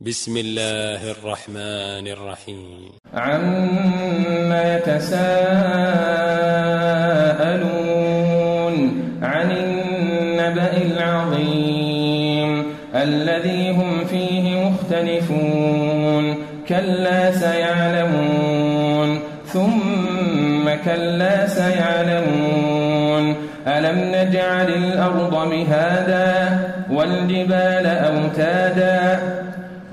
بسم الله الرحمن الرحيم. عما يتساءلون عن النبأ العظيم الذي هم فيه مختلفون كلا سيعلمون ثم كلا سيعلمون ألم نجعل الأرض مهادا والجبال أوتادا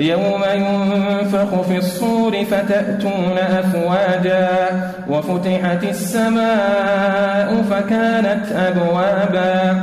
يوم ينفخ في الصور فتأتون أفواجا وفتحت السماء فكانت أبوابا.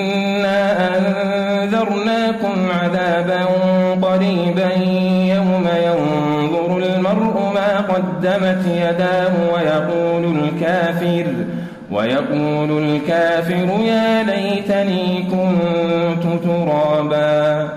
أنذرناكم عذابا قريبا. يوم ينظر المرء ما قدمت يداه ويقول الكافر ويقول الكافر يا ليتني كنت ترابا.